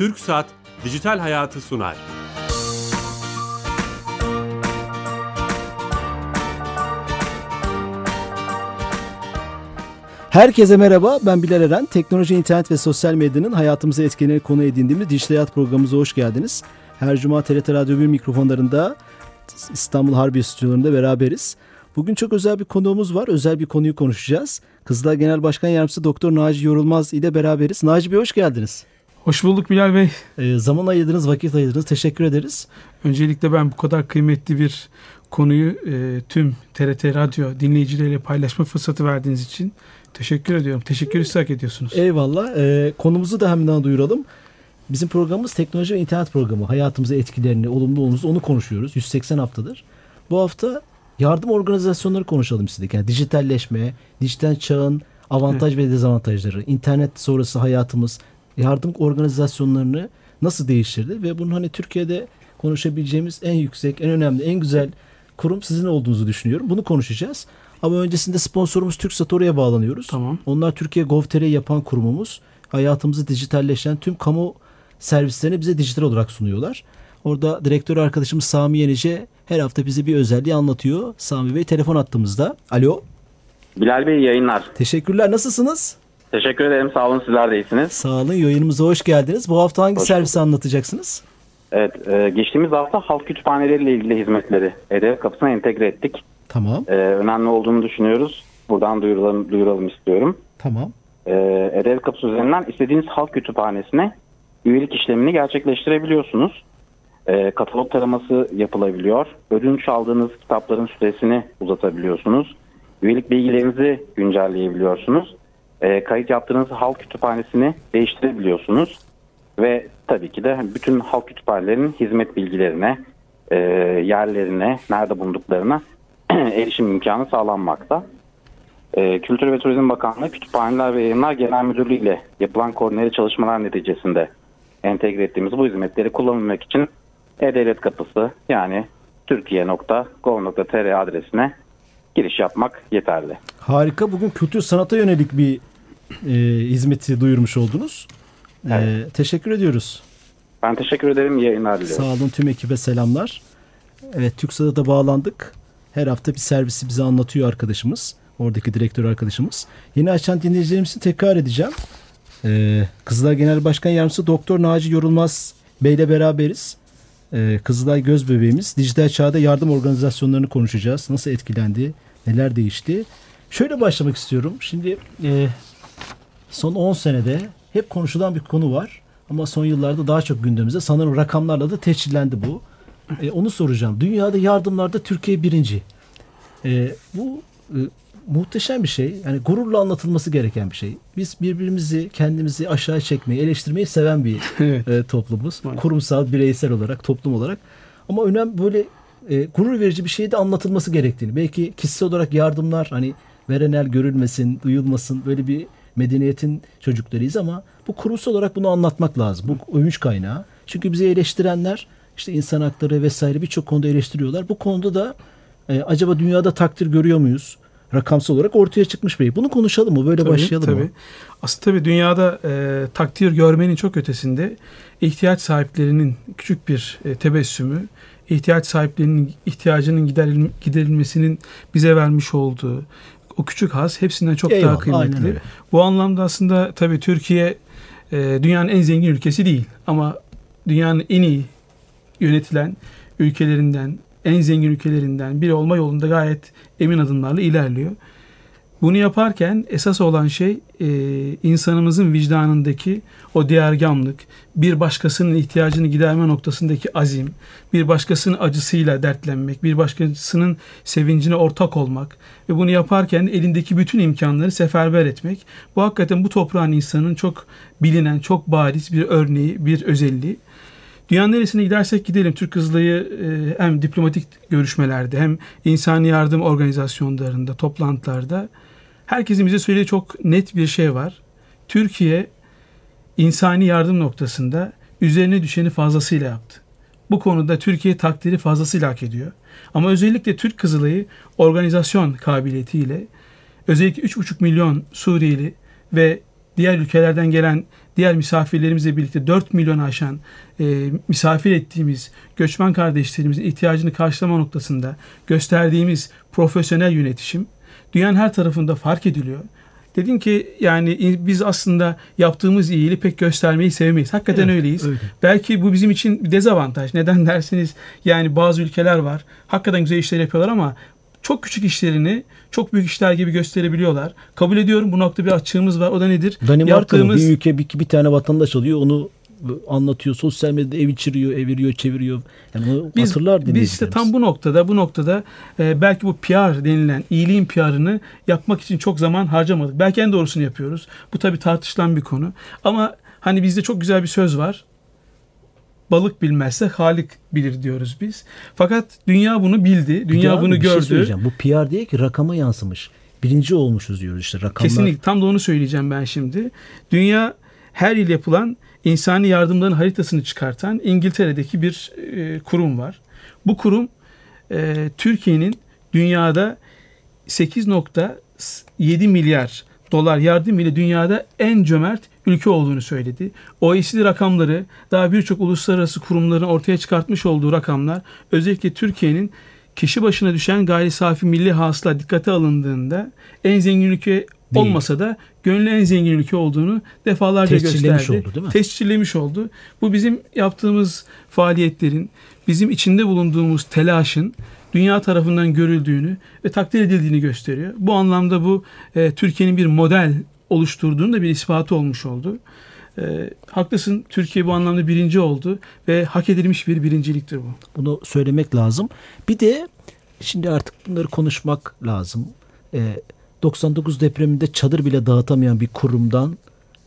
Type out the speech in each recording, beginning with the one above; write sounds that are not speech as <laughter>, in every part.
Türk Saat Dijital Hayatı sunar. Herkese merhaba, ben Bilal Eren. Teknoloji, internet ve sosyal medyanın hayatımıza etkilerini konu edindiğimiz Dijital Hayat programımıza hoş geldiniz. Her cuma TRT Radyo 1 mikrofonlarında İstanbul Harbiye stüdyolarında beraberiz. Bugün çok özel bir konuğumuz var. Özel bir konuyu konuşacağız. Kızılay Genel Başkan Yardımcısı Doktor Naci Yorulmaz ile beraberiz. Naci Bey hoş geldiniz. Hoş bulduk Bilal Bey. Ee, zaman ayırdınız, vakit ayırdınız. Teşekkür ederiz. Öncelikle ben bu kadar kıymetli bir konuyu e, tüm TRT Radyo dinleyicileriyle paylaşma fırsatı verdiğiniz için teşekkür ediyorum. Teşekkür hak ediyorsunuz. Eyvallah. Ee, konumuzu da hemen duyuralım. Bizim programımız teknoloji ve internet programı. Hayatımıza etkilerini, olumlu olumsuz onu konuşuyoruz. 180 haftadır. Bu hafta yardım organizasyonları konuşalım istedik. Yani dijitalleşme, dijital çağın avantaj evet. ve dezavantajları, internet sonrası hayatımız, yardım organizasyonlarını nasıl değiştirdi ve bunun hani Türkiye'de konuşabileceğimiz en yüksek, en önemli, en güzel kurum sizin olduğunuzu düşünüyorum. Bunu konuşacağız. Ama öncesinde sponsorumuz TürkSat oraya bağlanıyoruz. Tamam. Onlar Türkiye Gov.tr yapan kurumumuz. Hayatımızı dijitalleşen tüm kamu servislerini bize dijital olarak sunuyorlar. Orada direktör arkadaşımız Sami Yenice her hafta bize bir özelliği anlatıyor. Sami Bey telefon attığımızda. Alo. Bilal Bey yayınlar. Teşekkürler. Nasılsınız? Teşekkür ederim. Sağ olun. Sizler de iyisiniz. Sağ olun. Yayınımıza hoş geldiniz. Bu hafta hangi hoş servisi bulduk. anlatacaksınız? Evet. E, geçtiğimiz hafta halk kütüphaneleriyle ilgili hizmetleri hedef kapısına entegre ettik. Tamam. E, önemli olduğunu düşünüyoruz. Buradan duyuralım, duyuralım istiyorum. Tamam. E, Edev kapısı üzerinden istediğiniz halk kütüphanesine üyelik işlemini gerçekleştirebiliyorsunuz. E, katalog taraması yapılabiliyor. Ödünç aldığınız kitapların süresini uzatabiliyorsunuz. Üyelik bilgilerinizi güncelleyebiliyorsunuz. E, kayıt yaptığınız halk kütüphanesini değiştirebiliyorsunuz. Ve tabii ki de bütün halk kütüphanelerinin hizmet bilgilerine, e, yerlerine, nerede bulunduklarına <clears throat> erişim imkanı sağlanmakta. E, Kültür ve Turizm Bakanlığı Kütüphaneler ve Yayınlar Genel Müdürlüğü ile yapılan koordineli çalışmalar neticesinde entegre ettiğimiz bu hizmetleri kullanabilmek için e-Devlet Kapısı yani türkiye.gov.tr adresine giriş yapmak yeterli. Harika. Bugün kültür sanata yönelik bir e, hizmeti duyurmuş oldunuz. E, evet. E, teşekkür ediyoruz. Ben teşekkür ederim. İyi yayınlar diliyorum. Sağ olun. Tüm ekibe selamlar. Evet TürkSat'a da bağlandık. Her hafta bir servisi bize anlatıyor arkadaşımız. Oradaki direktör arkadaşımız. Yeni açan dinleyicilerimiz için tekrar edeceğim. Ee, Kızılay Genel Başkan Yardımcısı Doktor Naci Yorulmaz Bey ile beraberiz. Ee, Kızılay Göz Bebeğimiz. Dijital çağda yardım organizasyonlarını konuşacağız. Nasıl etkilendi, neler değişti. Şöyle başlamak istiyorum. Şimdi e, son 10 senede hep konuşulan bir konu var. Ama son yıllarda daha çok gündemimizde. Sanırım rakamlarla da teşhirlendi bu. E, onu soracağım. Dünyada yardımlarda Türkiye birinci. E, bu e, muhteşem bir şey. Yani gururla anlatılması gereken bir şey. Biz birbirimizi, kendimizi aşağı çekmeyi, eleştirmeyi seven bir <laughs> evet. e, toplumuz. Evet. Kurumsal, bireysel olarak, toplum olarak. Ama önemli böyle e, gurur verici bir şey de anlatılması gerektiğini. Belki kişisel olarak yardımlar hani verenel görülmesin, duyulmasın böyle bir medeniyetin çocuklarıyız ama bu kurumsal olarak bunu anlatmak lazım. Bu övünç kaynağı. Çünkü bizi eleştirenler işte insan hakları vesaire birçok konuda eleştiriyorlar. Bu konuda da e, acaba dünyada takdir görüyor muyuz? Rakamsal olarak ortaya çıkmış bey. Bunu konuşalım mı? Böyle tabii, başlayalım tabii. mı? Aslında tabii dünyada e, takdir görmenin çok ötesinde ihtiyaç sahiplerinin küçük bir e, tebessümü, ihtiyaç sahiplerinin ihtiyacının gideril, giderilmesinin bize vermiş olduğu o küçük haz hepsinden çok Eyvallah, daha kıymetli. Bu anlamda aslında tabii Türkiye e, dünyanın en zengin ülkesi değil ama dünyanın en iyi yönetilen ülkelerinden, en zengin ülkelerinden biri olma yolunda gayet emin adımlarla ilerliyor. Bunu yaparken esas olan şey e, insanımızın vicdanındaki o diğergamlık, bir başkasının ihtiyacını giderme noktasındaki azim, bir başkasının acısıyla dertlenmek, bir başkasının sevincine ortak olmak ve bunu yaparken elindeki bütün imkanları seferber etmek. Bu hakikaten bu toprağın insanın çok bilinen, çok bariz bir örneği, bir özelliği. Dünyanın neresine gidersek gidelim Türk Kızılay'ı e, hem diplomatik görüşmelerde hem insani yardım organizasyonlarında, toplantılarda herkesin bize söylediği çok net bir şey var. Türkiye insani yardım noktasında üzerine düşeni fazlasıyla yaptı. Bu konuda Türkiye takdiri fazlasıyla hak ediyor. Ama özellikle Türk Kızılay'ı organizasyon kabiliyetiyle özellikle 3,5 milyon Suriyeli ve diğer ülkelerden gelen diğer misafirlerimizle birlikte 4 milyon aşan e, misafir ettiğimiz göçmen kardeşlerimizin ihtiyacını karşılama noktasında gösterdiğimiz profesyonel yönetişim dünyanın her tarafında fark ediliyor. Dedin ki yani biz aslında yaptığımız iyiliği pek göstermeyi sevmeyiz. Hakikaten Evet, öyleyiz. öyle. Belki bu bizim için bir dezavantaj. Neden derseniz yani bazı ülkeler var. Hakikaten güzel işler yapıyorlar ama çok küçük işlerini çok büyük işler gibi gösterebiliyorlar. Kabul ediyorum bu noktada bir açığımız var. O da nedir? Danimarka'nın Yaptığımız- bir ülke bir, bir tane vatandaş alıyor onu anlatıyor. Sosyal medyada ev içiriyor, eviriyor, çeviriyor. Yani Biz, hatırlar biz işte tam bu noktada bu noktada e, belki bu PR denilen iyiliğin PR'ını yapmak için çok zaman harcamadık. Belki en doğrusunu yapıyoruz. Bu tabii tartışılan bir konu. Ama hani bizde çok güzel bir söz var. Balık bilmezse Halik bilir diyoruz biz. Fakat dünya bunu bildi. Dünya bunu bir şey gördü. söyleyeceğim. Bu PR değil ki rakama yansımış. Birinci olmuşuz diyoruz işte rakamlar. Kesinlikle tam da onu söyleyeceğim ben şimdi. Dünya her yıl yapılan insani yardımların haritasını çıkartan İngiltere'deki bir e, kurum var. Bu kurum e, Türkiye'nin dünyada 8.7 milyar dolar yardım ile dünyada en cömert ülke olduğunu söyledi. OECD rakamları daha birçok uluslararası kurumların ortaya çıkartmış olduğu rakamlar özellikle Türkiye'nin kişi başına düşen gayri safi milli hasıla dikkate alındığında en zengin ülke olmasa da gönlü en zengin ülke olduğunu defalarca Tescillemiş gösterdi. oldu, değil mi? Tescillemiş oldu. Bu bizim yaptığımız faaliyetlerin, bizim içinde bulunduğumuz telaşın dünya tarafından görüldüğünü ve takdir edildiğini gösteriyor. Bu anlamda bu e, Türkiye'nin bir model oluşturduğunu da bir ispatı olmuş oldu. E, haklısın Türkiye bu anlamda birinci oldu ve hak edilmiş bir birinciliktir bu. Bunu söylemek lazım. Bir de şimdi artık bunları konuşmak lazım. Ee, 99 depreminde çadır bile dağıtamayan bir kurumdan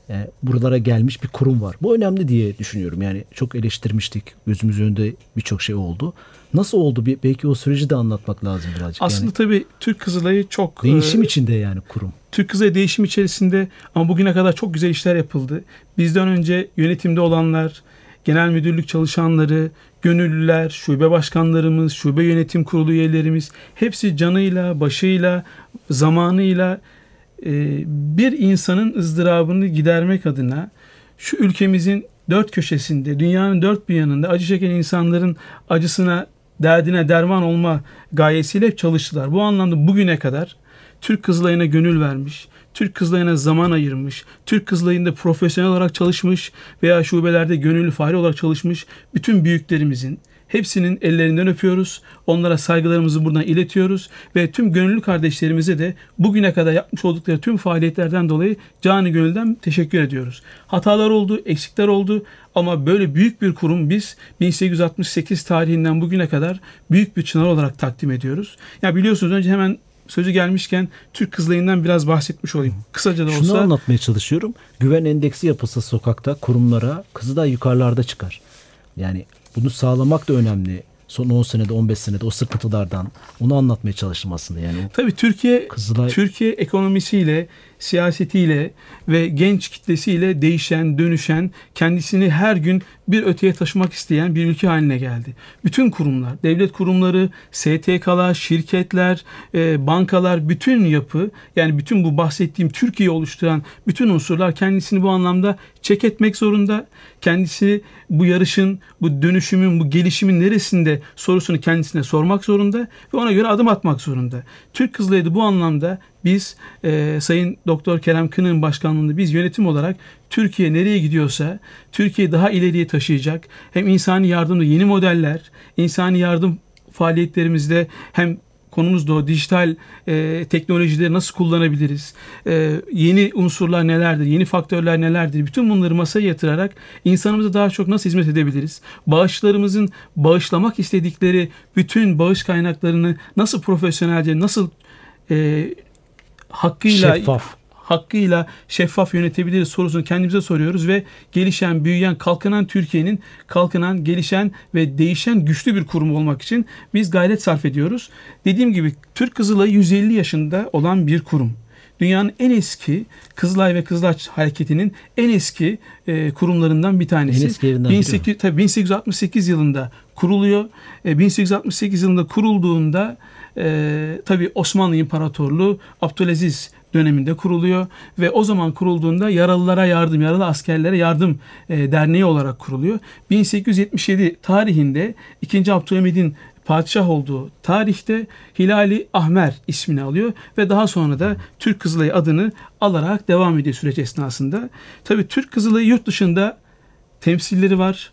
e, buralara gelmiş bir kurum var. Bu önemli diye düşünüyorum. Yani çok eleştirmiştik. Gözümüz önünde birçok şey oldu. Nasıl oldu? Bir, belki o süreci de anlatmak lazım birazcık. Aslında yani tabii Türk Kızılayı çok değişim e, içinde yani kurum. Türk Kızılayı değişim içerisinde ama bugüne kadar çok güzel işler yapıldı. Bizden önce yönetimde olanlar, genel müdürlük çalışanları, gönüllüler, şube başkanlarımız, şube yönetim kurulu üyelerimiz hepsi canıyla, başıyla, zamanıyla e, bir insanın ızdırabını gidermek adına şu ülkemizin dört köşesinde, dünyanın dört bir yanında acı çeken insanların acısına, derdine derman olma gayesiyle hep çalıştılar. Bu anlamda bugüne kadar Türk Kızılayı'na gönül vermiş, Türk Kızılayı'na zaman ayırmış, Türk Kızılayı'nda profesyonel olarak çalışmış veya şubelerde gönüllü fahri olarak çalışmış bütün büyüklerimizin hepsinin ellerinden öpüyoruz. Onlara saygılarımızı buradan iletiyoruz ve tüm gönüllü kardeşlerimize de bugüne kadar yapmış oldukları tüm faaliyetlerden dolayı canı gönülden teşekkür ediyoruz. Hatalar oldu, eksikler oldu ama böyle büyük bir kurum biz 1868 tarihinden bugüne kadar büyük bir çınar olarak takdim ediyoruz. Ya biliyorsunuz önce hemen sözü gelmişken Türk Kızılayı'ndan biraz bahsetmiş olayım. Kısaca da Şunu olsa anlatmaya çalışıyorum. Güven endeksi yapılsa sokakta kurumlara Kızılay yukarılarda çıkar. Yani bunu sağlamak da önemli. Son 10 senede 15 senede o sıkıntılardan onu anlatmaya çalıştım aslında. Yani Tabii Türkiye Kızılay Türkiye ekonomisiyle, siyasetiyle ve genç kitlesiyle değişen, dönüşen, kendisini her gün bir öteye taşımak isteyen bir ülke haline geldi. Bütün kurumlar, devlet kurumları, STK'lar, şirketler, e, bankalar, bütün yapı yani bütün bu bahsettiğim Türkiye'yi oluşturan bütün unsurlar kendisini bu anlamda çek etmek zorunda. Kendisi bu yarışın, bu dönüşümün, bu gelişimin neresinde sorusunu kendisine sormak zorunda ve ona göre adım atmak zorunda. Türk Kızılayı da bu anlamda biz e, Sayın Doktor Kerem Kınık'ın başkanlığında biz yönetim olarak Türkiye nereye gidiyorsa Türkiye daha ileriye taşıyacak. Hem insani yardımda yeni modeller, insani yardım faaliyetlerimizde hem konumuz da o dijital e, teknolojileri nasıl kullanabiliriz? E, yeni unsurlar nelerdir? Yeni faktörler nelerdir? Bütün bunları masaya yatırarak insanımıza daha çok nasıl hizmet edebiliriz? Bağışlarımızın bağışlamak istedikleri bütün bağış kaynaklarını nasıl profesyonelce, nasıl e, hakkıyla şeffaf. hakkıyla şeffaf yönetebiliriz sorusunu kendimize soruyoruz ve gelişen, büyüyen, kalkınan Türkiye'nin kalkınan, gelişen ve değişen güçlü bir kurum olmak için biz gayret sarf ediyoruz. Dediğim gibi Türk Kızılayı 150 yaşında olan bir kurum. Dünyanın en eski Kızılay ve Kızılaç hareketinin en eski e, kurumlarından bir tanesi. En biri 18, mi? tabii 1868 yılında kuruluyor. E, 1868 yılında kurulduğunda e, tabii Osmanlı İmparatorluğu Abdülaziz döneminde kuruluyor ve o zaman kurulduğunda yaralılara yardım, yaralı askerlere yardım e, derneği olarak kuruluyor. 1877 tarihinde 2. Abdülhamid'in padişah olduğu tarihte Hilali Ahmer ismini alıyor ve daha sonra da Türk Kızılayı adını alarak devam ediyor süreç esnasında. Tabii Türk Kızılayı yurt dışında temsilleri var.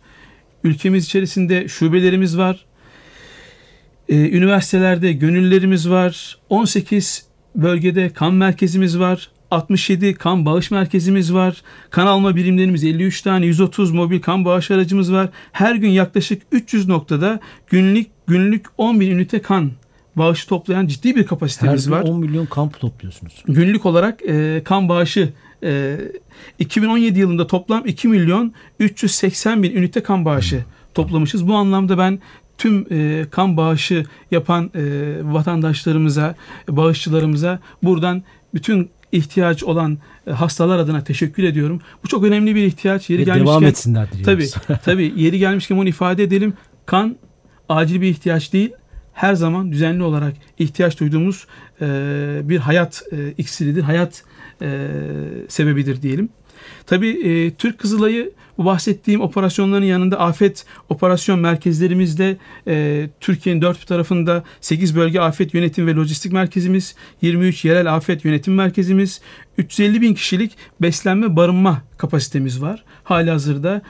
Ülkemiz içerisinde şubelerimiz var. Ee, üniversitelerde gönüllerimiz var. 18 bölgede kan merkezimiz var. 67 kan bağış merkezimiz var. Kan alma birimlerimiz 53 tane, 130 mobil kan bağış aracımız var. Her gün yaklaşık 300 noktada günlük günlük 10 bin ünite kan bağışı toplayan ciddi bir kapasitemiz Her var. gün 10 milyon kamp topluyorsunuz. Günlük olarak e, kan bağışı e, 2017 yılında toplam 2 milyon 380 bin ünite kan bağışı toplamışız. Bu anlamda ben tüm e, kan bağışı yapan e, vatandaşlarımıza, bağışçılarımıza buradan bütün ihtiyaç olan e, hastalar adına teşekkür ediyorum. Bu çok önemli bir ihtiyaç. Yeri Ve gelmişken devam etsinler Tabii, diliyoruz. <laughs> tabii. Yeri gelmişken bunu ifade edelim. Kan acil bir ihtiyaç değil. Her zaman düzenli olarak ihtiyaç duyduğumuz e, bir hayat e, iksiridir, hayat e, sebebidir diyelim. Tabii e, Türk Kızılayı bu bahsettiğim operasyonların yanında afet operasyon merkezlerimizde e, Türkiye'nin dört tarafında 8 bölge afet yönetim ve lojistik merkezimiz, 23 yerel afet yönetim merkezimiz, 350 bin kişilik beslenme barınma kapasitemiz var. Hali hazırda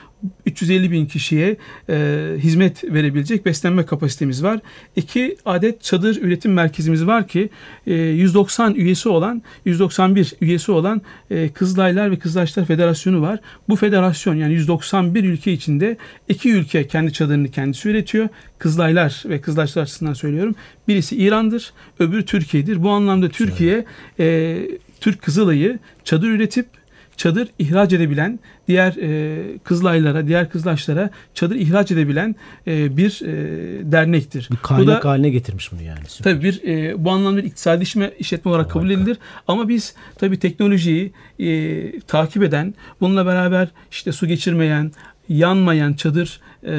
350 bin kişiye e, hizmet verebilecek beslenme kapasitemiz var. İki adet çadır üretim merkezimiz var ki e, 190 üyesi olan 191 üyesi olan e, Kızılaylar ve Kızılayçlar Federasyonu var. Bu federasyon yani 191 ülke içinde iki ülke kendi çadırını kendisi üretiyor. Kızılaylar ve Kızılayçlar açısından söylüyorum. Birisi İran'dır, öbürü Türkiye'dir. Bu anlamda Türkiye e, Türk Kızılay'ı çadır üretip çadır ihraç edebilen diğer e, Kızılaylara, diğer Kızılaçlara çadır ihraç edebilen e, bir e, dernektir. Bir Bu kaynak da haline getirmiş bunu yani. Süper. tabii bir e, bu anlamda bir iktisadi işme, işletme olarak kabul Harika. edilir. Ama biz tabii teknolojiyi e, takip eden, bununla beraber işte su geçirmeyen, yanmayan çadır e,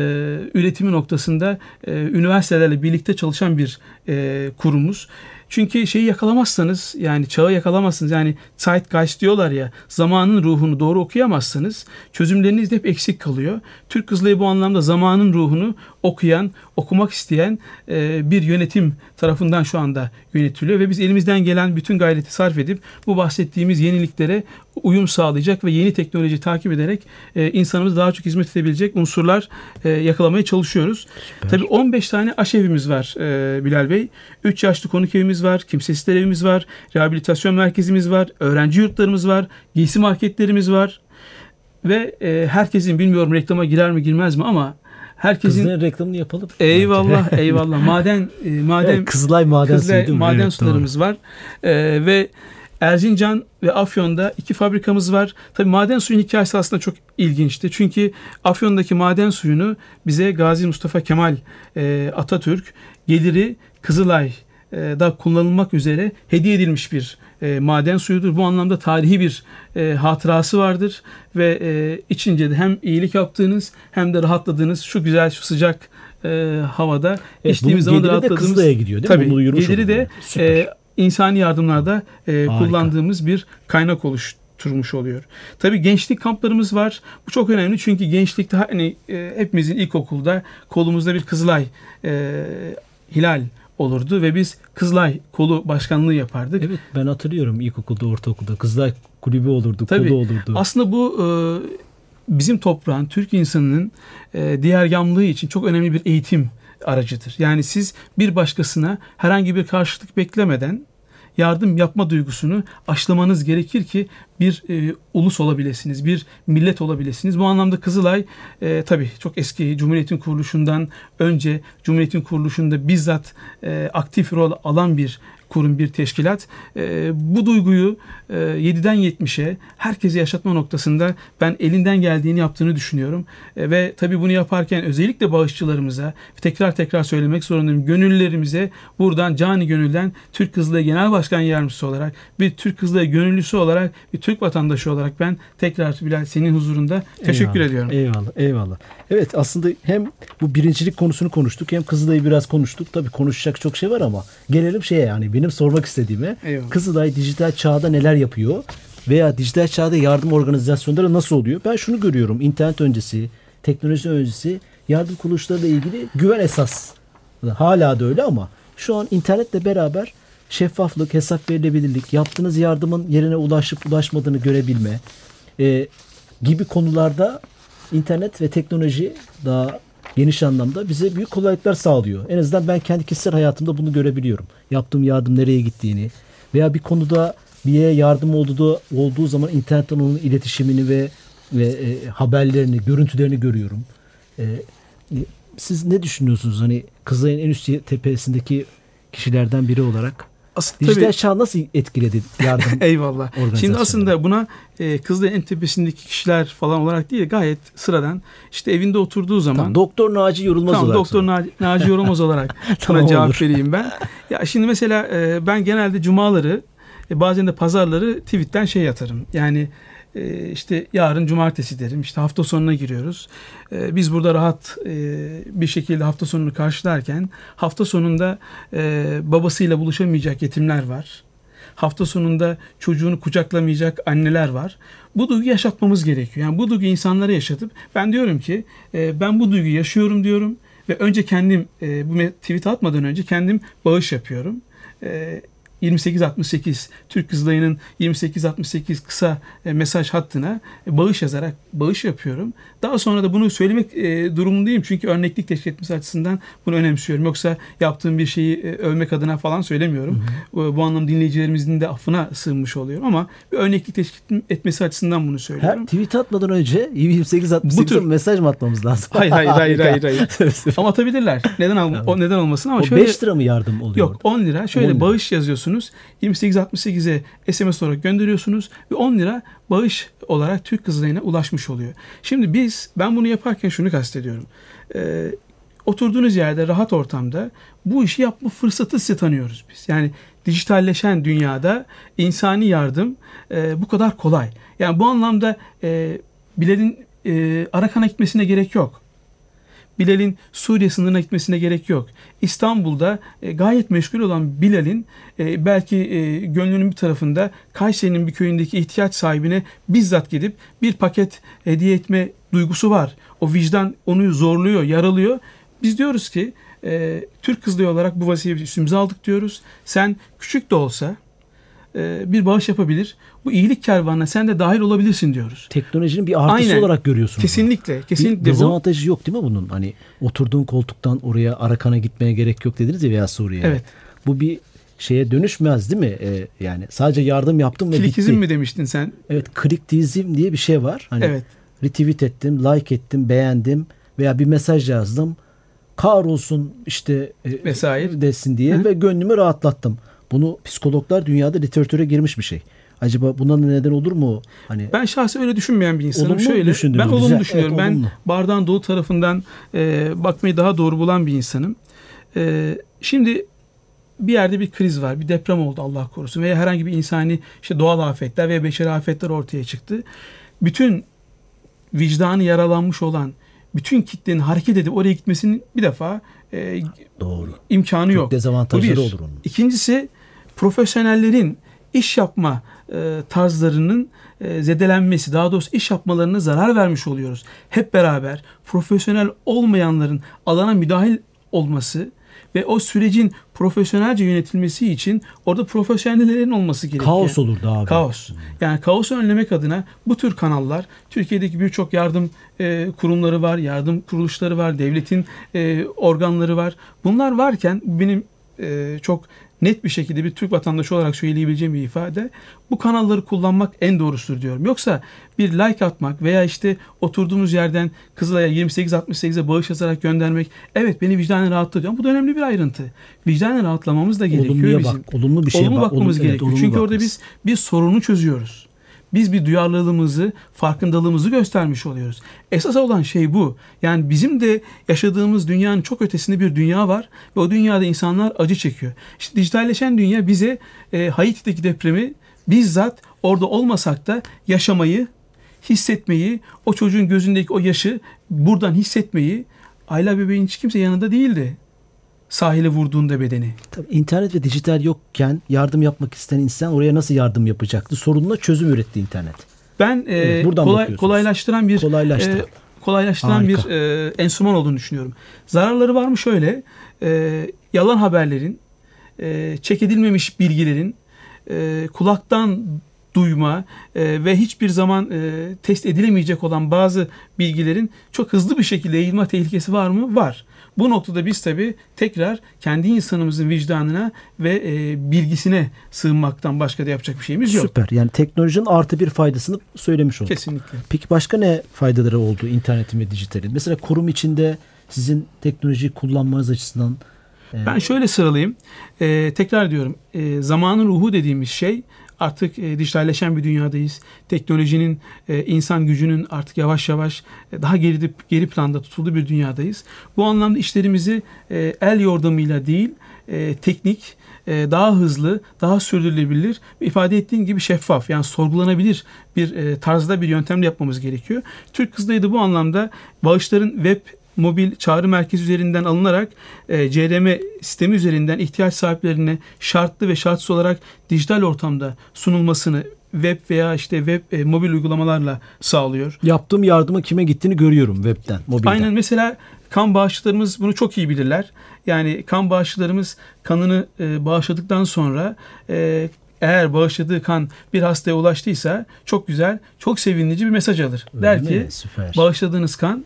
üretimi noktasında e, üniversitelerle birlikte çalışan bir e, kurumuz. Çünkü şeyi yakalamazsanız yani çağı yakalamazsınız yani zeitgeist diyorlar ya zamanın ruhunu doğru okuyamazsanız çözümleriniz de hep eksik kalıyor. Türk Kızılayı bu anlamda zamanın ruhunu okuyan, okumak isteyen e, bir yönetim tarafından şu anda yönetiliyor ve biz elimizden gelen bütün gayreti sarf edip bu bahsettiğimiz yeniliklere uyum sağlayacak ve yeni teknoloji takip ederek e, insanımız daha çok hizmet edebilecek unsurlar e, yakalamaya çalışıyoruz. Tabii 15 tane aşevimiz var e, Bilal Bey. 3 yaşlı konuk evimiz var, kimsesizler evimiz var, rehabilitasyon merkezimiz var, öğrenci yurtlarımız var, giysi marketlerimiz var. Ve e, herkesin bilmiyorum reklama girer mi girmez mi ama herkesin Kızların reklamını yapalım. eyvallah eyvallah maden e, <laughs> maden Kızılay maden Kızılay suyu değil mi? maden Evet, sularımız var. Ee, ve Erzincan ve Afyon'da iki fabrikamız var. Tabii maden suyun hikayesi aslında çok ilginçti. Çünkü Afyon'daki maden suyunu bize Gazi Mustafa Kemal e, Atatürk geliri Kızılay e, da kullanılmak üzere hediye edilmiş bir e, maden suyudur. Bu anlamda tarihi bir e, hatırası vardır ve e, içince de hem iyilik yaptığınız hem de rahatladığınız şu güzel şu sıcak e, havada Evet, içtiğimiz zaman da geliri de rahatladığımız Kızılay'a gidiyor değil mi? Tabii Bunu geliri de e, insani yardımlarda e, kullandığımız bir kaynak oluşturmuş oluyor. Tabii gençlik kamplarımız var. Bu çok önemli çünkü gençlikte hani e, hepimizin ilkokulda kolumuzda bir Kızılay e, hilal olurdu ve biz Kızılay kolu başkanlığı yapardık. Evet ben hatırlıyorum ilkokulda, ortaokulda. Kızılay kulübü olurdu, Tabii. kolu olurdu. Aslında bu e, bizim toprağın, Türk insanının e, diğer yamlığı için çok önemli bir eğitim aracıdır. Yani siz bir başkasına herhangi bir karşılık beklemeden yardım yapma duygusunu aşılamanız gerekir ki bir e, ulus olabilirsiniz, bir millet olabilirsiniz. Bu anlamda Kızılay e, tabii çok eski Cumhuriyet'in kuruluşundan önce Cumhuriyet'in kuruluşunda bizzat e, aktif rol alan bir kurum, bir teşkilat. E, bu duyguyu e, 7'den 70'e herkese yaşatma noktasında ben elinden geldiğini yaptığını düşünüyorum. E, ve tabii bunu yaparken özellikle bağışçılarımıza tekrar tekrar söylemek zorundayım. Gönüllülerimize buradan cani gönülden Türk Kızılayı Genel Başkan Yardımcısı olarak bir Türk Kızılayı gönüllüsü olarak bir Türk vatandaşı olarak ben tekrar Bilal senin huzurunda teşekkür Eyvallah, ediyorum. Eyvallah, eyvallah. Evet aslında hem bu birincilik konusunu konuştuk hem Kızılay'ı biraz konuştuk. Tabii konuşacak çok şey var ama gelelim şeye yani benim sormak istediğime. Eyvallah. Kızılay dijital çağda neler yapıyor veya dijital çağda yardım organizasyonları nasıl oluyor? Ben şunu görüyorum internet öncesi, teknoloji öncesi yardım kuruluşlarıyla ilgili güven esas. Hala da öyle ama şu an internetle beraber şeffaflık, hesap verilebilirlik, yaptığınız yardımın yerine ulaşıp ulaşmadığını görebilme e, gibi konularda internet ve teknoloji daha geniş anlamda bize büyük kolaylıklar sağlıyor. En azından ben kendi kişisel hayatımda bunu görebiliyorum. Yaptığım yardım nereye gittiğini veya bir konuda bir yere yardım olduğu, olduğu zaman internetten onun iletişimini ve, ve e, haberlerini, görüntülerini görüyorum. E, e, siz ne düşünüyorsunuz? Hani Kızılay'ın en üst tepesindeki kişilerden biri olarak Aslında dijital tabii- çağ nasıl etkiledi yardım? <laughs> Eyvallah. Şimdi aslında buna e, Kızılay en tepesindeki kişiler falan olarak değil gayet sıradan işte evinde oturduğu zaman Tamam, Doktor Naci Yorulmaz Tamam olarak Doktor sorayım. Naci, Naci Yorulmaz olarak <laughs> buna Tamam, cevap olur. vereyim ben. Ya şimdi mesela e, ben genelde cumaları e, bazen de pazarları tweetten şey yatarım. Yani e, işte yarın cumartesi derim. İşte hafta sonuna giriyoruz. E, biz burada rahat e, bir şekilde hafta sonunu karşılarken hafta sonunda e, babasıyla buluşamayacak yetimler var. Hafta sonunda çocuğunu kucaklamayacak anneler var. Bu duyguyu yaşatmamız gerekiyor. Yani bu duyguyu insanlara yaşatıp ben diyorum ki e, ben bu duyguyu yaşıyorum diyorum ve önce kendim bu tweet atmadan önce kendim bağış yapıyorum. 2868 Türk Kızılayı'nın 2868 kısa e, mesaj hattına e, bağış yazarak bağış yapıyorum. Daha sonra da bunu söylemek e, durumundayım çünkü örneklik teşkil etmesi açısından bunu önemsiyorum. Yoksa yaptığım bir şeyi övmek adına falan söylemiyorum. Bu, bu anlamda dinleyicilerimizin de affına sığınmış oluyorum ama bir örneklik teşkil etmesi açısından bunu Her söylüyorum. tweet atmadan önce 28 Bu tür- mesaj mı atmamız lazım? Hayır hayır hayır hayır. hayır. <laughs> Ama atabilirler. Neden al- o neden olmasın ama o şöyle 5 lira mı yardım oluyor? Yok 10 lira. Şöyle 10 lira. bağış yazıyorsunuz. 2868'e SMS olarak gönderiyorsunuz ve 10 lira bağış olarak Türk Kızılayı'na ulaşmış oluyor. Şimdi biz ben bunu yaparken şunu kastediyorum. Ee, oturduğunuz yerde rahat ortamda bu işi yapma fırsatı size tanıyoruz biz. Yani dijitalleşen dünyada insani yardım e, bu kadar kolay. Yani bu anlamda e, Bilal'in e, Arakan'a gitmesine gerek yok. Bilal'in Suriye sınırına gitmesine gerek yok. İstanbul'da e, gayet meşgul olan Bilal'in e, belki e, gönlünün bir tarafında Kayseri'nin bir köyündeki ihtiyaç sahibine bizzat gidip bir paket hediye etme duygusu var. O vicdan onu zorluyor, yaralıyor. Biz diyoruz ki e, Türk Kızılayı olarak bu vazifeyi üstümüze aldık diyoruz. Sen küçük de olsa bir bağış yapabilir. Bu iyilik kervanına sen de dahil olabilirsin diyoruz. Teknolojinin bir artısı Aynen. olarak görüyorsunuz. bunu. Kesinlikle, Bir kesinlikle bu. dezavantajı yok değil mi bunun? Hani oturduğun koltuktan oraya Arakan'a gitmeye gerek yok dediniz ya veya Suriye'ye. Evet. Bu bir şeye dönüşmez değil mi? Ee, yani sadece yardım yaptım ve Klikizm bitti. mi demiştin sen? Evet, kliktizm diye bir şey var. Hani Evet. retweet ettim, like ettim, beğendim veya bir mesaj yazdım. Kahrolsun işte e, Vesaire. desin diye Hı. ve gönlümü rahatlattım. Bunu psikologlar dünyada literatüre girmiş bir şey. Acaba buna neden olur mu? Hani Ben şahsen öyle düşünmeyen bir insanım. Olumlu Şöyle, düşündünüz, ben olumlu güzel. düşünüyorum. Evet, ben olumlu. bardağın dolu tarafından e, bakmayı daha doğru bulan bir insanım. E, şimdi bir yerde bir kriz var, bir deprem oldu Allah korusun veya herhangi bir insani işte doğal afetler veya beşeri afetler ortaya çıktı. Bütün vicdanı yaralanmış olan bütün kitlenin hareket edip oraya gitmesinin bir defa e, doğru. imkanı Çok yok. dezavantajları Bu bir. olur onun. İkincisi profesyonellerin iş yapma e, tarzlarının e, zedelenmesi, daha doğrusu iş yapmalarına zarar vermiş oluyoruz. Hep beraber profesyonel olmayanların alana müdahil olması ve o sürecin profesyonelce yönetilmesi için orada profesyonellerin olması gerekiyor. Kaos olurdu abi. Kaos. Yani kaosu önlemek adına bu tür kanallar Türkiye'deki birçok yardım e, kurumları var, yardım kuruluşları var, devletin e, organları var. Bunlar varken benim e, çok net bir şekilde bir Türk vatandaşı olarak söyleyebileceğim bir ifade. Bu kanalları kullanmak en doğrusudur diyorum. Yoksa bir like atmak veya işte oturduğumuz yerden Kızılay'a 28-68'e bağış yazarak göndermek evet beni vicdanen rahatlatıyor. Bu da önemli bir ayrıntı. Vicdanen rahatlamamız da gerekiyor Olumluya bizim. bak, olumlu bir şeye olumlu bak, bakmamız olumlu- evet, gerekiyor. olumlu Çünkü orada bakması. biz bir sorunu çözüyoruz. Biz bir duyarlılığımızı, farkındalığımızı göstermiş oluyoruz. Esas olan şey bu. Yani bizim de yaşadığımız dünyanın çok ötesinde bir dünya var ve o dünyada insanlar acı çekiyor. İşte dijitalleşen dünya bize e, Haiti'deki depremi bizzat orada olmasak da yaşamayı, hissetmeyi, o çocuğun gözündeki o yaşı buradan hissetmeyi, Ayla bebeğin hiç kimse yanında değildi. Sahile vurduğunda bedeni. Tabii internet ve dijital yokken yardım yapmak isteyen insan oraya nasıl yardım yapacaktı? Sorununa çözüm üretti internet. Ben e, Evet, buradan kolay, kolaylaştıran bir Kolaylaştı. e, kolaylaştıran Harika. bir e, enstrüman olduğunu düşünüyorum. Zararları var mı şöyle? e, yalan haberlerin, e, çek edilmemiş bilgilerin, e, kulaktan duyma e, ve hiçbir zaman e, test edilemeyecek olan bazı bilgilerin çok hızlı bir şekilde yayılma tehlikesi var mı? Var. Bu noktada biz tabii tekrar kendi insanımızın vicdanına ve e, bilgisine sığınmaktan başka da yapacak bir şeyimiz yok. Süper. Yani teknolojinin artı bir faydasını söylemiş olduk. Kesinlikle. Peki başka ne faydaları oldu internetin ve dijitalin? Mesela kurum içinde sizin teknolojiyi kullanmanız açısından e, Ben şöyle sıralayayım. Ee, tekrar diyorum. e, zamanın ruhu dediğimiz şey artık e, dijitalleşen bir dünyadayız. Teknolojinin, e, insan gücünün artık yavaş yavaş e, daha geride, geri planda tutulduğu bir dünyadayız. Bu anlamda işlerimizi e, el yordamıyla değil, e, teknik, e, daha hızlı, daha sürdürülebilir ifade ettiğin gibi şeffaf yani sorgulanabilir bir e, tarzda bir yöntemle yapmamız gerekiyor. Türk Kızılayı da bu anlamda bağışların web mobil çağrı merkezi üzerinden alınarak e, CRM sistemi üzerinden ihtiyaç sahiplerine şartlı ve şartsız olarak dijital ortamda sunulmasını web veya işte web e, mobil uygulamalarla sağlıyor. yaptığım yardıma kime gittiğini görüyorum webten, mobilden. Aynen mesela kan bağışçılarımız bunu çok iyi bilirler. Yani kan bağışçılarımız kanını e, bağışladıktan sonra e, eğer bağışladığı kan bir hastaya ulaştıysa çok güzel, çok sevindirici bir mesaj alır. Öyle der mi? ki Süper. bağışladığınız kan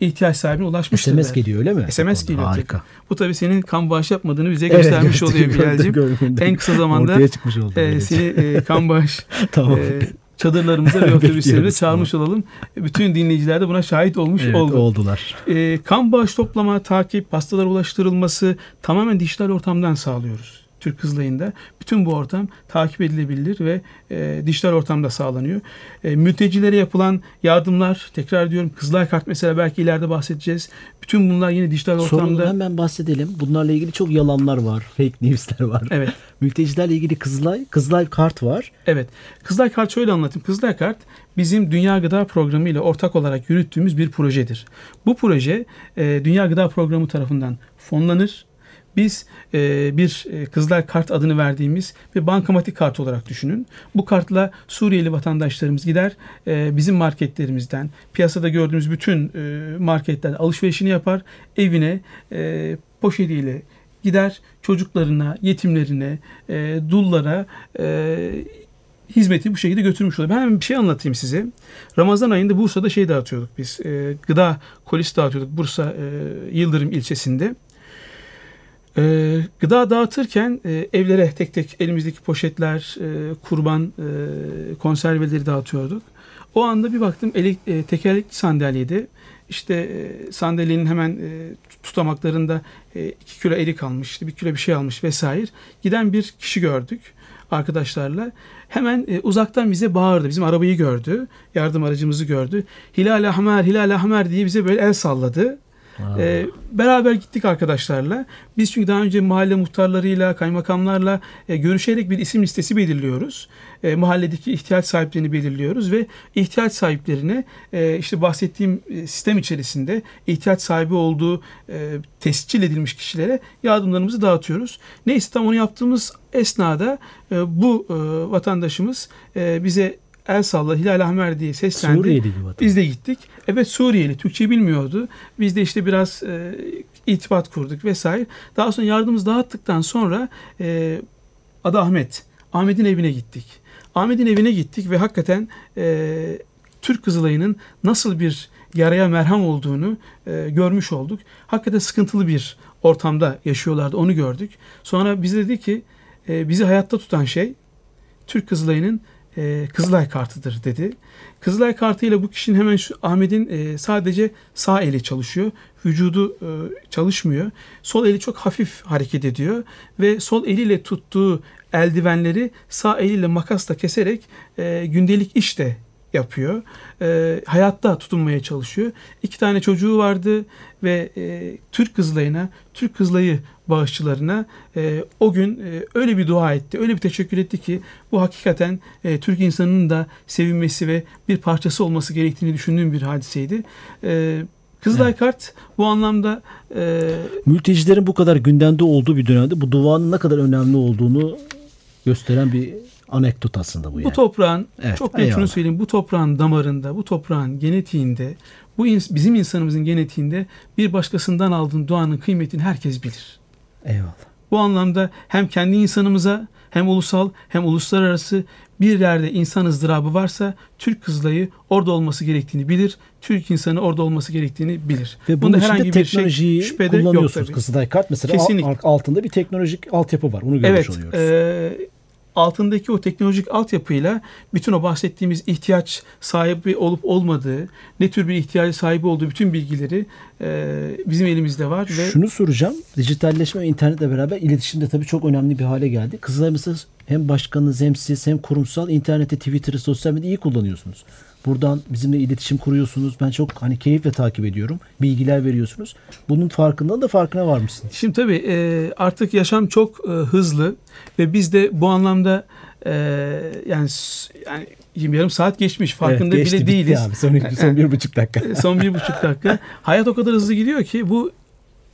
ihtiyaç sahibine ulaşmıştır. SMS der. geliyor öyle mi? SMS geliyor. Harika. Bu tabii senin kan bağış yapmadığını bize Evet, göstermiş gördüm, oluyor <laughs> Bilal'cim. En kısa zamanda Ortaya çıkmış oldu. e, seni e, kan bağış <laughs> tamam. e, çadırlarımıza ve <laughs> otobüslerimize çağırmış olalım. E, Bütün dinleyiciler de buna şahit olmuş evet, oldu. oldular. E, kan bağış toplama, takip, hastalara ulaştırılması tamamen dijital ortamdan sağlıyoruz. Türk Kızılayı'nda bütün bu ortam takip edilebilir ve e, dijital ortamda sağlanıyor. E, mültecilere yapılan yardımlar, tekrar diyorum Kızılay Kart mesela belki ileride bahsedeceğiz. Bütün bunlar yine dijital Sorun ortamda. hemen bahsedelim. Bunlarla ilgili çok yalanlar var. <laughs> Fake news'ler var. Evet. <laughs> Mültecilerle ilgili Kızılay, Kızılay kart var. Evet. Kızılay Kart şöyle anlatayım. Kızılay Kart bizim Dünya Gıda Programı ile ortak olarak yürüttüğümüz bir projedir. Bu proje e, Dünya Gıda Programı tarafından fonlanır. Biz e, bir e, Kızılay Kart adını verdiğimiz bir bankamatik kart olarak düşünün. Bu kartla Suriyeli vatandaşlarımız gider e, bizim marketlerimizden, piyasada gördüğümüz bütün e, marketlerden alışverişini yapar, evine e, poşetiyle gider çocuklarına, yetimlerine, e, dullara e, hizmeti bu şekilde götürmüş oluyor. Ben hemen bir şey anlatayım size. Ramazan ayında Bursa'da şey dağıtıyorduk biz. E, gıda kolisi dağıtıyorduk Bursa e, Yıldırım ilçesinde. E, gıda dağıtırken e, evlere tek tek elimizdeki poşetler, e, kurban, e, konserveleri dağıtıyorduk. O anda bir baktım elek, e, tekerlekli sandalyede işte sandalyenin hemen tutamaklarında 2 kilo erik almış, 1 kilo bir şey almış vesaire. Giden bir kişi gördük arkadaşlarla. Hemen uzaktan bize bağırdı. Bizim arabayı gördü. Yardım aracımızı gördü. Hilal Ahmer, Hilal Ahmer diye bize böyle el salladı. Ee, beraber gittik arkadaşlarla. Biz çünkü daha önce mahalle muhtarlarıyla, kaymakamlarla e, görüşerek bir isim listesi belirliyoruz. E, mahalledeki ihtiyaç sahiplerini belirliyoruz ve ihtiyaç sahiplerine e, işte bahsettiğim e, sistem içerisinde ihtiyaç sahibi olduğu e, tescil edilmiş kişilere yardımlarımızı dağıtıyoruz. Neyse tam onu yaptığımız esnada e, bu e, vatandaşımız e, bize el salla Hilal Ahmer diye seslendi. Suriyeli. Biz de gittik. Evet Suriyeli. Türkçe bilmiyordu. Biz de işte biraz e, itibat kurduk vesaire. Daha sonra yardımımızı dağıttıktan sonra e, adı Ahmet. Ahmet'in evine gittik. Ahmet'in evine gittik ve hakikaten e, Türk Kızılayı'nın nasıl bir yaraya merhem olduğunu e, görmüş olduk. Hakikaten sıkıntılı bir ortamda yaşıyorlardı. Onu gördük. Sonra bize dedi ki e, bizi hayatta tutan şey Türk Kızılay'ın e, Kızılay kartıdır dedi. Kızılay kartıyla bu kişinin hemen şu Ahmet'in e, sadece sağ eli çalışıyor. Vücudu e, çalışmıyor. Sol eli çok hafif hareket ediyor ve sol eliyle tuttuğu eldivenleri sağ eliyle makasla keserek e, gündelik işte yapıyor. E, hayatta tutunmaya çalışıyor. İki tane çocuğu vardı ve e, Türk Kızılay'ına, Türk Kızılay'ı bağışçılarına e, o gün e, öyle bir dua etti, öyle bir teşekkür etti ki bu hakikaten e, Türk insanının da sevinmesi ve bir parçası olması gerektiğini düşündüğüm bir hadiseydi. E, Kızılay Evet. Kart bu anlamda e, Mültecilerin bu kadar gündemde olduğu bir dönemde bu duanın ne kadar önemli olduğunu gösteren bir anekdot aslında bu Bu yani. toprağın Evet, çok net şunu söyleyeyim. Bu toprağın damarında, bu toprağın genetiğinde, bu ins- bizim insanımızın genetiğinde bir başkasından aldığın duanın kıymetini herkes bilir. Eyvallah. Bu anlamda hem kendi insanımıza hem ulusal hem uluslararası bir yerde insan ızdırabı varsa Türk Kızılay'ı orada olması gerektiğini bilir. Türk insanı orada olması gerektiğini bilir. Ve bunun Bunda herhangi bir şey, şüphede yok tabii. Kızılay kart mesela Kesinlikle. al- altında bir teknolojik altyapı var. Onu görmüş Evet, oluyoruz. e, altındaki o teknolojik altyapıyla bütün o bahsettiğimiz ihtiyaç sahibi olup olmadığı, ne tür bir ihtiyacı sahibi olduğu bütün bilgileri e, bizim elimizde var ve Şunu soracağım. Dijitalleşme internetle beraber iletişim de tabii çok önemli bir hale geldi. Kızılay mesela hem başkanınız hem siz hem kurumsal interneti, Twitter'ı, sosyal medyayı iyi kullanıyorsunuz. Buradan bizimle iletişim kuruyorsunuz. Ben çok hani keyifle takip ediyorum. Bilgiler veriyorsunuz. Bunun farkında da farkına var mısınız? Şimdi tabii e, artık yaşam çok e, hızlı ve biz de bu anlamda e, yani yani yarım saat geçmiş farkında Evet, geçti, bile değiliz. Abi. Son, <laughs> son bir buçuk dakika. Son bir buçuk dakika. Hayat o kadar hızlı gidiyor ki bu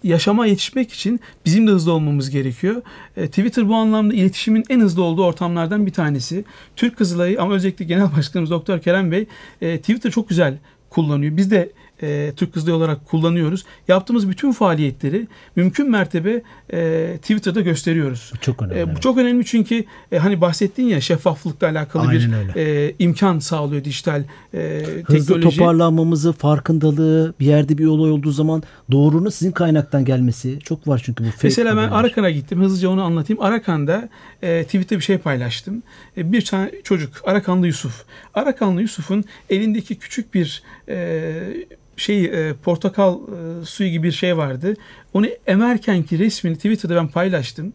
yaşama yetişmek için bizim de hızlı olmamız gerekiyor. E, Twitter bu anlamda iletişimin en hızlı olduğu ortamlardan bir tanesi. Türk Kızılay'ı ama özellikle Genel Başkanımız Doktor Kerem Bey e, Twitter çok güzel kullanıyor. Biz de e, Türk Kızılayı olarak kullanıyoruz. Yaptığımız bütün faaliyetleri mümkün mertebe e, Twitter'da gösteriyoruz. Çok önemli. E, bu çok önemli çünkü e, hani bahsettin ya şeffaflıkla alakalı Aynen bir öyle. e, imkan sağlıyor dijital e, Hızlı teknoloji. toparlanmamızı, farkındalığı, bir yerde bir olay olduğu zaman doğrunun sizin kaynaktan gelmesi. Çok var çünkü bu Mesela ben. Arakan'a gittim. Hızlıca onu anlatayım. Arakan'da e, Twitter'da bir şey paylaştım. E, bir tane çocuk Arakanlı Yusuf. Arakanlı Yusuf'un elindeki küçük bir e, şey e, portakal e, suyu gibi bir şey vardı. Onu emerkenki resmini Twitter'da ben paylaştım.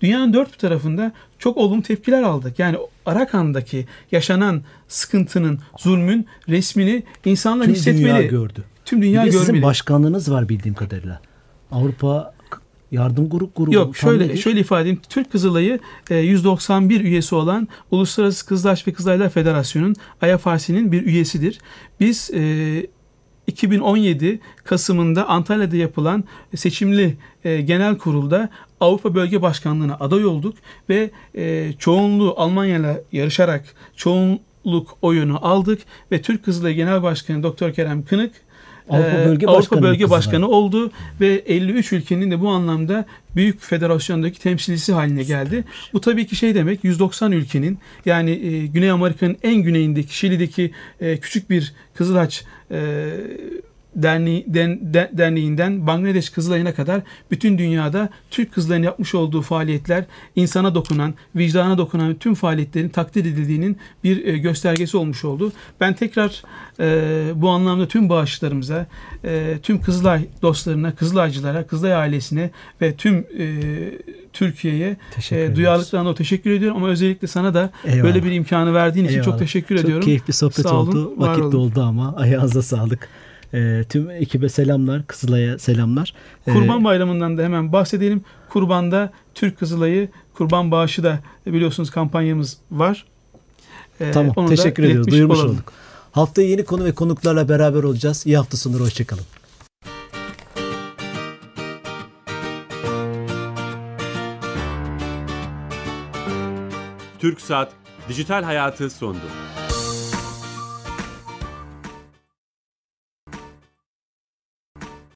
Dünyanın dört bir tarafında çok olumlu tepkiler aldık. Yani Arakan'daki yaşanan sıkıntının, zulmün resmini insanlar Tüm hissetmeli. dünya gördü. Tüm Bir dünya de görmeli. sizin başkanlığınız var bildiğim kadarıyla. Avrupa Yardım Grup grubu. Yok şöyle nedir? şöyle ifade edeyim. Türk Kızılay'ı e, 191 üyesi olan Uluslararası Kızılaç ve Kızılaylar Federasyonu'nun IFRC'nin bir üyesidir. Biz e, 2017 Kasım'ında Antalya'da yapılan seçimli e, genel kurulda Avrupa Bölge Başkanlığı'na aday olduk ve e, çoğunluğu Almanya'yla yarışarak çoğunluk oyunu aldık ve Türk Kızılayı Genel Başkanı Doktor Kerem Kınık Avrupa e, Bölge Avrupa Başkanı Bölge Kızılay. Başkanı oldu ve 53 ülkenin de bu anlamda büyük federasyondaki temsilcisi haline geldi. Bu tabii ki şey demek 190 ülkenin yani e, Güney Amerika'nın en güneyindeki Şili'deki e, küçük bir Kızılaç e, derneği, den- de- derneğinden Bangladeş Kızılayı'na kadar bütün dünyada Türk Kızılayı'nın yapmış olduğu faaliyetler insana dokunan, vicdana dokunan tüm faaliyetlerin takdir edildiğinin bir e, göstergesi olmuş oldu. Ben tekrar e, bu anlamda tüm bağışlarımıza, e, tüm Kızılay dostlarına, Kızılaycılara, Kızılay ailesine ve tüm e, Türkiye'ye e, duyarlılıklarına teşekkür ediyorum ama özellikle sana da Eyvallah. böyle bir imkanı verdiğin için Eyvallah. çok teşekkür Çok ediyorum. keyifli sohbet Sağ olun, oldu. var Vakit olun. doldu ama ayağınıza sağlık. Ee, tüm ekibe selamlar. Kızılay'a selamlar. Ee, Kurban Bayramı'ndan da hemen bahsedelim. Kurban'da Türk Kızılayı kurban bağışı da biliyorsunuz kampanyamız var. Ee, Tamam. onu da Teşekkür ediyoruz. Duyurmuş olalım. olduk. Haftaya yeni konu ve konuklarla beraber olacağız. İyi hafta sonları. Hoşçakalın. Türk Saat Dijital Hayatı sondu.